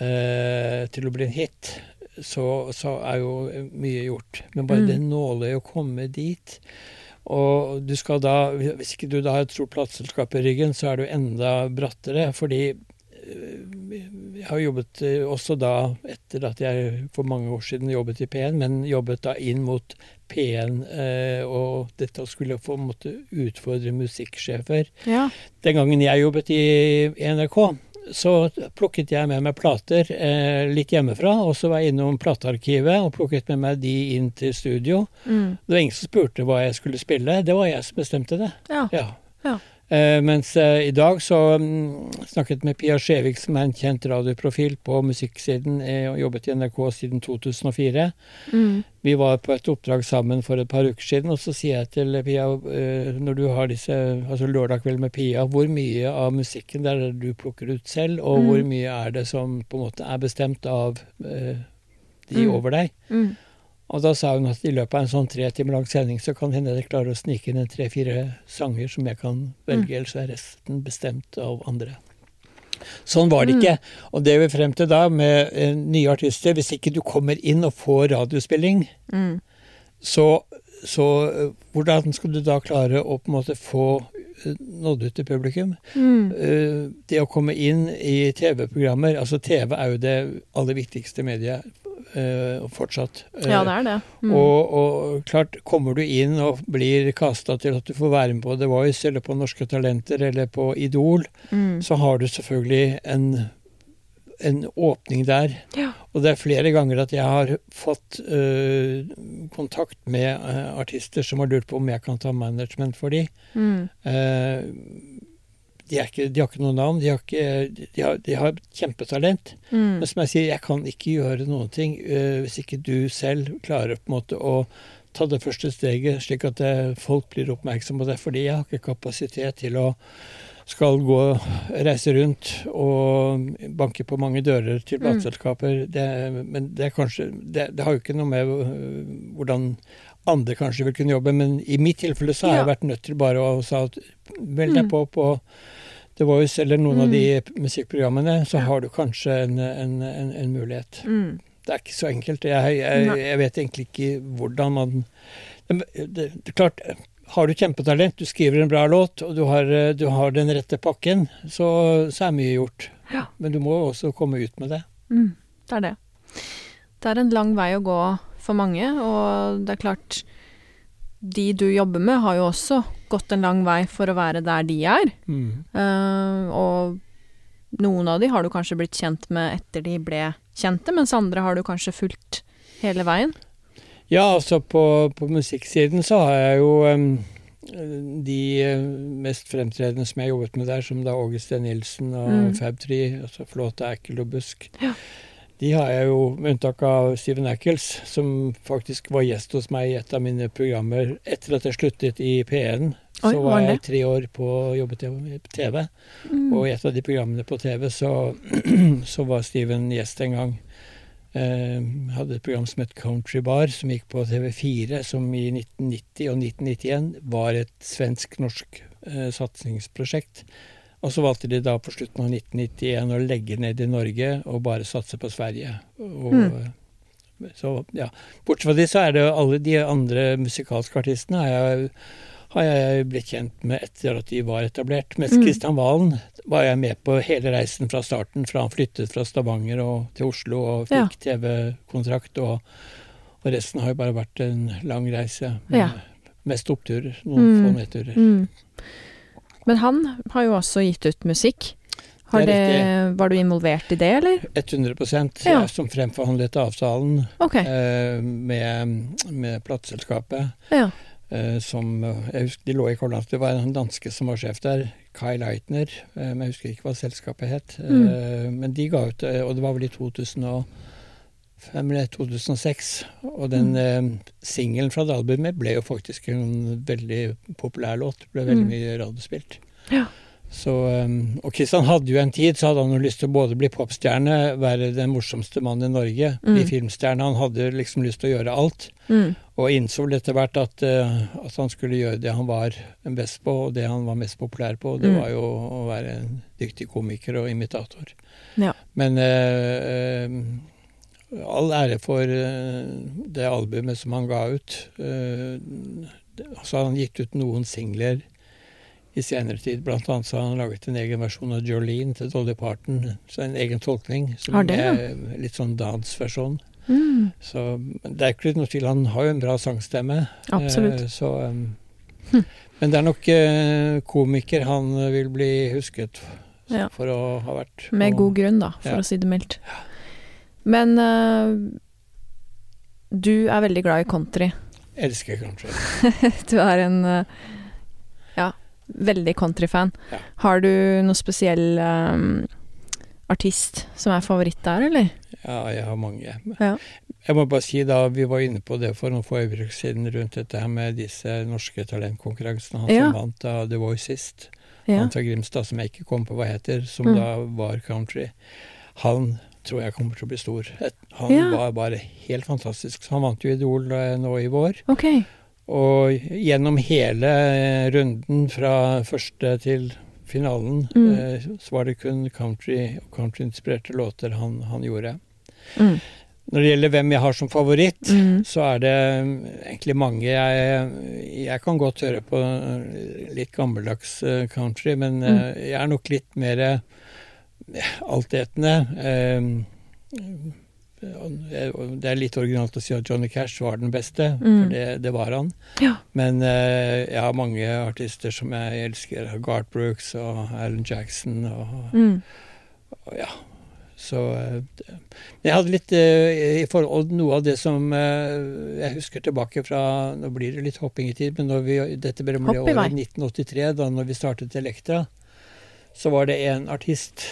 eh, til å bli en hit, så, så, er jo mye gjort. Men bare mm. det nåløyet å komme dit og du skal da, hvis ikke du da har et stort plateselskap i ryggen, så er du enda brattere. Fordi jeg har jobbet eh, også da, etter at jeg for mange år siden jobbet i P1, men jobbet da inn mot P1, eh, og dette skulle få måtte utfordre musikksjefer. Ja. Den gangen jeg jobbet i NRK, så plukket jeg med meg plater eh, litt hjemmefra, og så var jeg innom platearkivet og plukket med meg de inn til studio. Mm. Det var ingen som spurte hva jeg skulle spille, det var jeg som bestemte det. Ja. ja. ja. Eh, mens eh, i dag så um, snakket med Pia Skjevik, som er en kjent radioprofil på musikksiden, eh, og jobbet i NRK siden 2004. Mm. Vi var på et oppdrag sammen for et par uker siden, og så sier jeg til Pia, når du har disse altså lørdag kveld med Pia, hvor mye av musikken der er det du plukker ut selv, og mm. hvor mye er det som på en måte er bestemt av de mm. over deg? Mm. Og da sa hun at i løpet av en sånn tre timer lang sending så kan hende jeg klarer å snike inn en tre-fire sanger som jeg kan velge, mm. ellers er resten bestemt av andre. Sånn var det mm. ikke. Og det vi frem til da med eh, nye artister, hvis ikke du kommer inn og får radiospilling, mm. så, så eh, hvordan skal du da klare å på en måte få eh, nådd ut til publikum. Mm. Uh, det å komme inn i TV-programmer altså TV er jo det aller viktigste mediet uh, fortsatt. Uh, ja, det er det. Mm. Og, og, klart, kommer du inn og blir kasta til at du får være med på The Voice eller på Norske Talenter eller på Idol, mm. så har du selvfølgelig en, en åpning der. Ja. Og det er flere ganger at jeg har fått uh, kontakt med artister som har lurt på om jeg kan ta management for dem. Mm de, ikke, de, har ikke noe navn, de har, ikke, de har, de har kjempetalent. Mm. Men som jeg sier, jeg kan ikke gjøre noen ting uh, hvis ikke du selv klarer på en måte å ta det første steget, slik at det, folk blir oppmerksomme på det. Fordi jeg har ikke kapasitet til å skal gå, reise rundt og banke på mange dører til mm. plateselskaper. Mm. men det, er kanskje, det, det, har jo ikke noe med uh, hvordan andre kanskje vil kunne jobbe, men i mitt tilfelle så har ja. jeg vært nødt til bare å sa at meld deg mm. på på The Voice eller noen mm. av de mm. musikkprogrammene, så har du kanskje en, en, en, en mulighet. Mm. Det er ikke så enkelt. Jeg, jeg, jeg, vet egentlig ikke hvordan man det, det, det, er klart, har du kjempetalent, du skriver en bra låt, og du har, du har den rette pakken, så, så, er mye gjort. Ja. Men du må også komme ut med det. Mm, det er det. Det er en lang vei å gå for mange, og det er klart de du jobber med, har jo også gått en lang vei for å være der de er. Mm. Uh, og noen av de har du kanskje blitt kjent med etter de ble kjente, mens andre har du kanskje fulgt hele veien? Ja, altså på, på musikksiden så har jeg jo um, de mest fremtredende som jeg jobbet med der, som da Åge Steen Nilsen og mm. Fab 3, altså Flåte, Ekkel og Busk. Ja. De har jeg jo, med unntak av Steven Ackles, som faktisk var gjest hos meg i et av mine programmer etter at jeg sluttet i P1. Så Oi, var jeg tre år på å jobbe TV, mm. og i et av de programmene på TV så, så var Steven gjest en gang. Eh, hadde et program som het Country Bar, som gikk på TV4, som i 1990 og 1991 var et svensk-norsk eh, satsingsprosjekt og så valgte de da på slutten av 1991 å legge ned i Norge og bare satse på Sverige. Og, mm. Så, ja. Bortsett fra det, så er det alle de andre musikalske artistene har jeg, har jeg blitt kjent med etter at de var etablert. Mens Kristian mm. Valen var jeg med på hele reisen fra starten, fra han flyttet fra Stavanger og, til Oslo og fikk ja. TV-kontrakt. og Og resten har jo bare vært en lang reise. Med Ja. Mest oppturer, noen Mm. få nedturer. Mm. Men han har jo også gitt ut musikk. Har Det det var du involvert i det, eller? 100 Ja. jeg som fremforhandlet avtalen okay. eh, med, med plateselskapet. Ja. Eh, som Jeg husker de lå i Kolland. Det var en danske som var sjef der, Kai Leitner. Eh, men jeg husker ikke hva selskapet het. Mm. Eh, men de ga ut eh, Og det var vel i 2005 eller 2006. Og den Mm. eh, singelen fra det albumet ble jo faktisk en veldig populær låt. Ble veldig Mm. mye radiospilt. Ja. Så, um, og Kristian hadde jo en tid, så hadde han jo lyst til å både bli popstjerne, være den morsomste mannen i Norge, bli Mm. filmstjerne. Han hadde liksom lyst til å gjøre alt. Mm. Og innså etter hvert at, eh, at han skulle gjøre det han var best på, og det han var mest populær på. Det Mm. var jo å være en dyktig komiker og imitator. Ja. Men øh, eh, all ære for eh, det albumet som han ga ut. Eh, så har han gitt ut noen singler i senere tid. Blant annet så har han laget en egen versjon av Jolene til Dolly Parton. Så en egen tolkning. Som Har det, ja? er litt sånn dansversjon. Mm. Så det er ikke noe tvil, han har jo en bra sangstemme. Absolutt. Eh, så, um, Hm. Men det er nok komiker han vil bli husket Ja. for å ha vært. Med Og god grunn, da, for Ja. å si det mildt. Men uh, du er veldig glad i country. Elsker country. Du er en uh, ja, veldig countryfan. Ja. Har du noe spesiell um, artist som er favoritt der, eller? Ja, jeg har mange. Ja. Jeg må bare si da, Vi var inne på det for noen få øyeblikk siden rundt dette her med disse norske talentkonkurransene. Han som vant da The Voice sist, han fra Grimstad, som jeg ikke kom på hva heter, som Mm. da var country. Han tror jeg kommer til å bli stor. Han Ja. var bare helt fantastisk. Han vant jo Idol eh, nå i vår. Okay. Og gjennom hele eh, runden fra første til finalen, Mm. eh, så var det kun country og countryinspirerte låter han, han gjorde. Mm. Når det gjelder hvem jeg har som favoritt, Mm. så er det mm, egentlig mange. Jeg, jeg kan godt høre på litt gammeldags country, men Mm. jeg er nok litt mer altetende. Eh, Det er litt originalt å si at Johnny Cash var den beste, Mm. for det, det var han. Ja. Men eh, jeg har mange artister som jeg elsker. Garth Brooks og Alan Jackson og, Mm. og ja. Så eh, Jeg hadde litt i forhold Noe av det som jeg husker tilbake fra Nå blir det litt hopping i tid, men når vi, dette ble ble i året 1983, da når vi startet Elektra, så var det en artist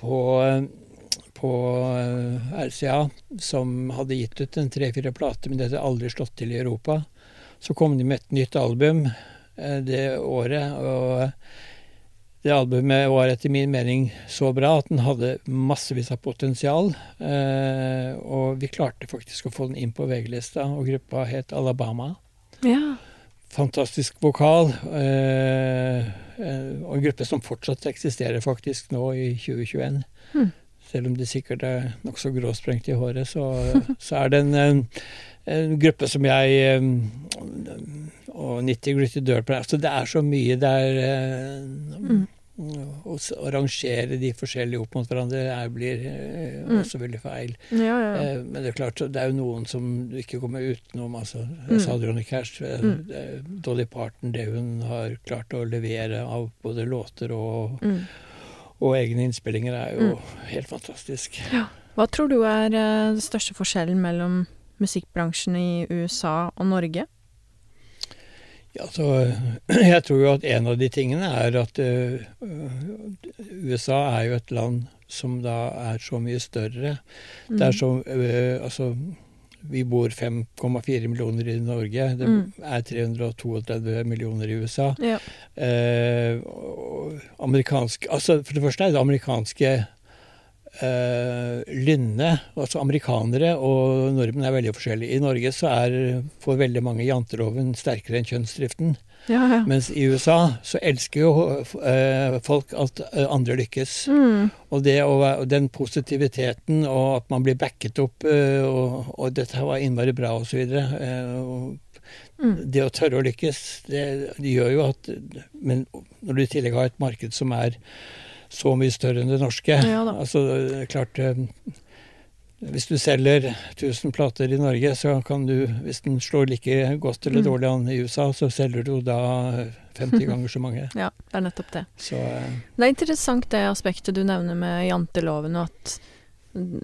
på på eh, RCA som hadde gitt ut en tre-fire plater, men det hadde aldri slått til i Europa. Så kom de med et nytt album eh, det året, og det albumet var etter min mening så bra at den hadde massevis av potensial. Eh, og vi klarte faktisk å få den inn på VG-lista, og gruppa het Alabama. ja. Fantastisk vokal. Eh, eh, og en gruppe som fortsatt eksisterer faktisk nå i 2021. Mm. Selv om de sikkert er nokså gråsprengt i håret, så, så er det en, en, gruppe som jeg eh, Og 90 Gritty Dirt altså Det er så mye der Mm. Å, rangere de forskjellige opp mot hverandre er, blir eh, Mm. også veldig feil. Ja, ja, ja. Eh, Men det er klart, det er jo noen som du ikke kommer utenom. altså. Mm. Jeg sa Johnny Cash. eh, Mm. Dolly Parton, det hun har klart å levere av både låter og, Mm. og egne innspillinger, er jo helt fantastisk. Hva tror du er den største forskjellen mellom musikkbransjen i USA og Norge? Ja, så, jeg tror jo at en av de tingene er at uh, USA er jo et land som da er så mye større. Det er så uh, Altså, vi bor 5,4 millioner i Norge. Det Mm. er 332 millioner i USA. Ja. Uh, amerikansk Altså, for det første er det amerikanske eh, lynne. Altså amerikanere og nordmenn er veldig forskjellige. I Norge så er for veldig mange janteloven sterkere enn kjønnsdriften. Ja, ja. Mens i USA så elsker jo uh, folk at eh, andre lykkes. Mm. Og det og den positiviteten og at man blir backet opp, uh, og, og dette var innmari bra osv. Mm. Det å tørre å lykkes, det, det gjør jo at Men når du i tillegg har et marked som er så mye større enn det norske Ja altså klart eh, hvis du selger 1000 plater i Norge, så kan du, hvis den slår like godt eller Mm. dårlig an i USA, så selger du da 50 ganger så mange. Ja, det er nettopp det. Så eh, Det er interessant det aspektet du nevner med janteloven, og at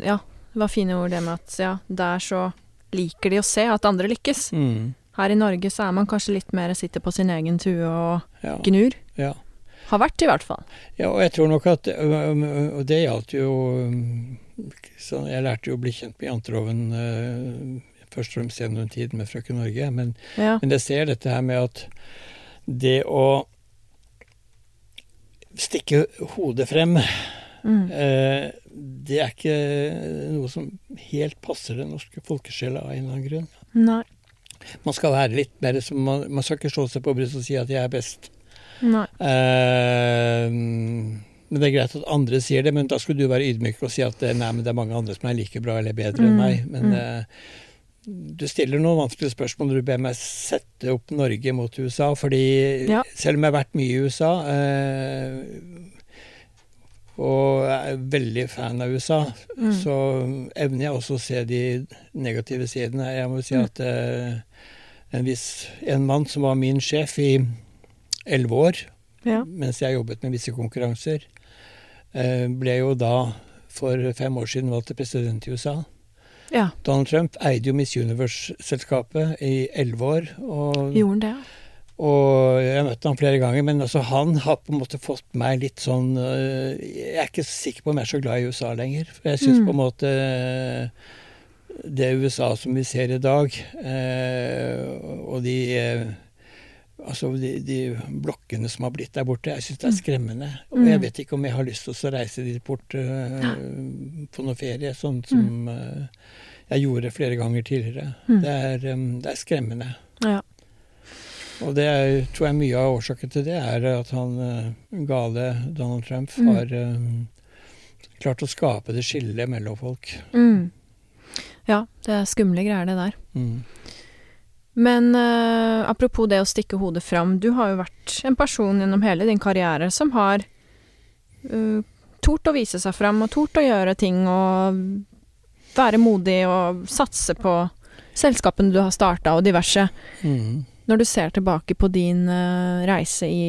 Ja, det var fine ord det med at ja, der så liker de å se at andre lykkes. mm, Her i Norge så er man kanskje litt mer sitter på sin egen tue og ja, gnur. ja. Har vært, i hvert fall. Ja, og jeg tror nok at Og det gjaldt jo så Jeg lærte jo å bli kjent med janteloven først og fremst gjennom tiden med Frøken Norge. Men, Ja. men jeg ser dette her med at det å stikke hodet frem, Mm. det er ikke noe som helt passer den norske folkesjela av en eller annen grunn. Nei. Man skal være litt mer som man, man skal ikke slå seg på brystet og si at jeg er best. Nei. Eh, men det er greit at andre sier det, men da skulle du være ydmyk og si at eh, nei, men det er mange andre som er like bra eller bedre enn Mm, meg. Men mm. eh, du stiller noen vanskelige spørsmål når du ber meg sette opp Norge mot USA, fordi Ja. selv om jeg har vært mye i USA eh, og er veldig fan av USA, Mm. så evner jeg også å se de negative sidene. Jeg må si Mm. at eh, en viss en mann som var min sjef i elleve år, Ja. mens jeg jobbet med visse konkurranser, eh, ble jo da for fem år siden valgt til president i USA. ja. Donald Trump eide jo Miss Universe-selskapet i elleve år. Og, Gjorde han det, og jeg møtte han flere ganger, men altså han har på en måte fått meg litt sånn øh, Jeg er ikke sikker på om jeg er så glad i USA lenger. For jeg syns Mm. på en måte øh, det USA som vi ser i dag, og de Altså de, de blokkene som har blitt der borte, jeg syns det er skremmende. Og Mm. jeg vet ikke om jeg har lyst til å reise dit bort øh, på noe ferie, sånn som uh, jeg gjorde flere ganger tidligere. Mm. Det, er, um, det er skremmende. Ja. Og det er, tror jeg mye av årsaken til det er at han uh, gale Donald Trump Mm. har klart å skape det skillet mellom folk. Mm. Ja, det er skumle greier, det der. Men uh, apropos det å stikke hodet fram. Du har jo vært en person gjennom hele din karriere som har uh, tort å vise seg fram og tort å gjøre ting og være modig og satse på selskapene du har starta og diverse. Mm. Når du ser tilbake på din uh, reise i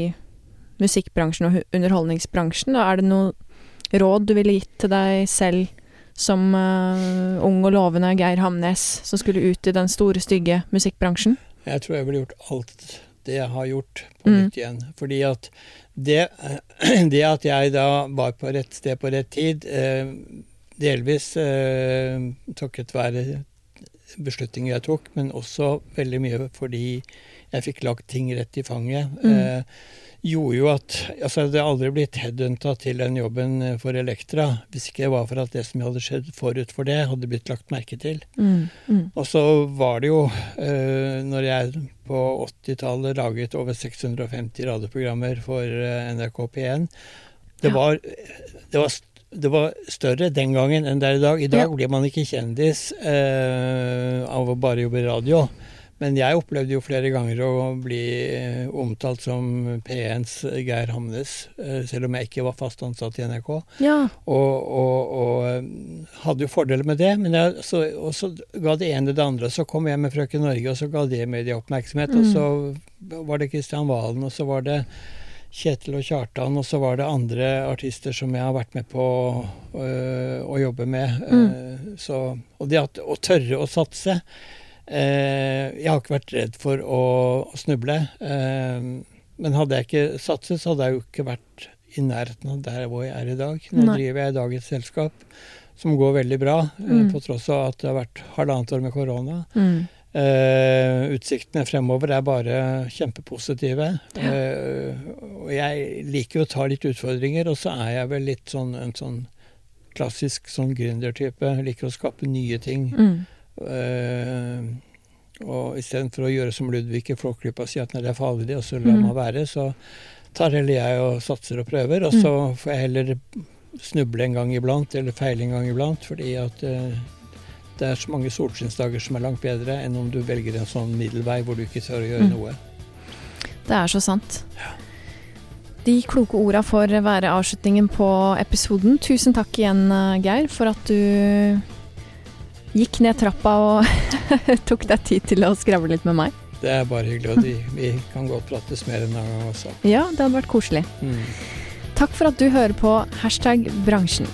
musikkbransjen og underholdningsbransjen, da er det noe råd du ville gitt til deg selv som uh, ung og lovende Geir Hamnes, som skulle ut i den store, stygge musikkbransjen? Jeg tror jeg ville gjort alt det jeg har gjort, på Mm. nytt igjen. Fordi at det, det at jeg da var på rett sted på rett tid, eh, delvis eh, takket være beslutninger jeg tok, men også veldig mye fordi jeg fikk lagt ting rett i fanget. Mm. Eh, gjorde jo at altså Jeg hadde aldri blitt headhunta til den jobben eh, for Elektra hvis ikke det var for at det som hadde skjedd forut for det, hadde blitt lagt merke til. Mm, mm, Og så var det jo, eh, når jeg på 80-tallet laget over 650 radioprogrammer for eh, NRK P1 det, Ja. var, det, var, det var større den gangen enn det er i dag. I dag Ja. blir man ikke kjendis eh, av å bare jobbe i radio. Men jeg opplevde jo flere ganger å bli eh, omtalt som P1s Geir Hamnes, eh, selv om jeg ikke var fast ansatt i NRK. Ja. Og, og, og eh, hadde jo fordeler med det, men jeg, så, og så ga det ene det andre. Så kom jeg med Frøken Norge, og så ga det medieoppmerksomhet. oppmerksomhet. Og Mm. så var det Kristian Valen, og så var det Kjetil og Kjartan, og så var det andre artister som jeg har vært med på øh, å jobbe med. Mm. Så, og det at, å tørre å satse Jeg har ikke vært redd for å, snuble. eh, men hadde jeg ikke satset, så hadde jeg jo ikke vært i nærheten av der hvor jeg er i dag. Nå Nei. driver jeg i dag et selskap som går veldig bra, eh, Mm. på tross av at det har vært halvannet år med korona. Mm. Eh, utsiktene fremover er bare kjempepositive. Ja. Eh, og jeg liker jo å ta litt utfordringer, og så er jeg vel litt sånn en sånn klassisk sånn gründertype. Liker å skape nye ting. Mm. Eh, og istedenfor å gjøre som Ludvig i Flåklypa og si at det er farlig, og så la Mm. meg være, så tar heller jeg og satser og prøver. Og så får jeg heller snuble en gang iblant, eller feile en gang iblant, fordi at eh, det er så mange solskinnsdager som er langt bedre enn om du velger en sånn middelvei hvor du ikke tør å gjøre Mm. noe. Det er så sant. De kloke orda får være avslutningen på episoden. Tusen takk igjen, eh, Geir, for at du gikk ned trappa og tok deg tid til å skravle litt med meg. Det er bare hyggelig, og vi, vi kan godt prates mer en annen gang også. Ja, det hadde vært koselig. Mm. Takk for at du hører på hashtag bransjen.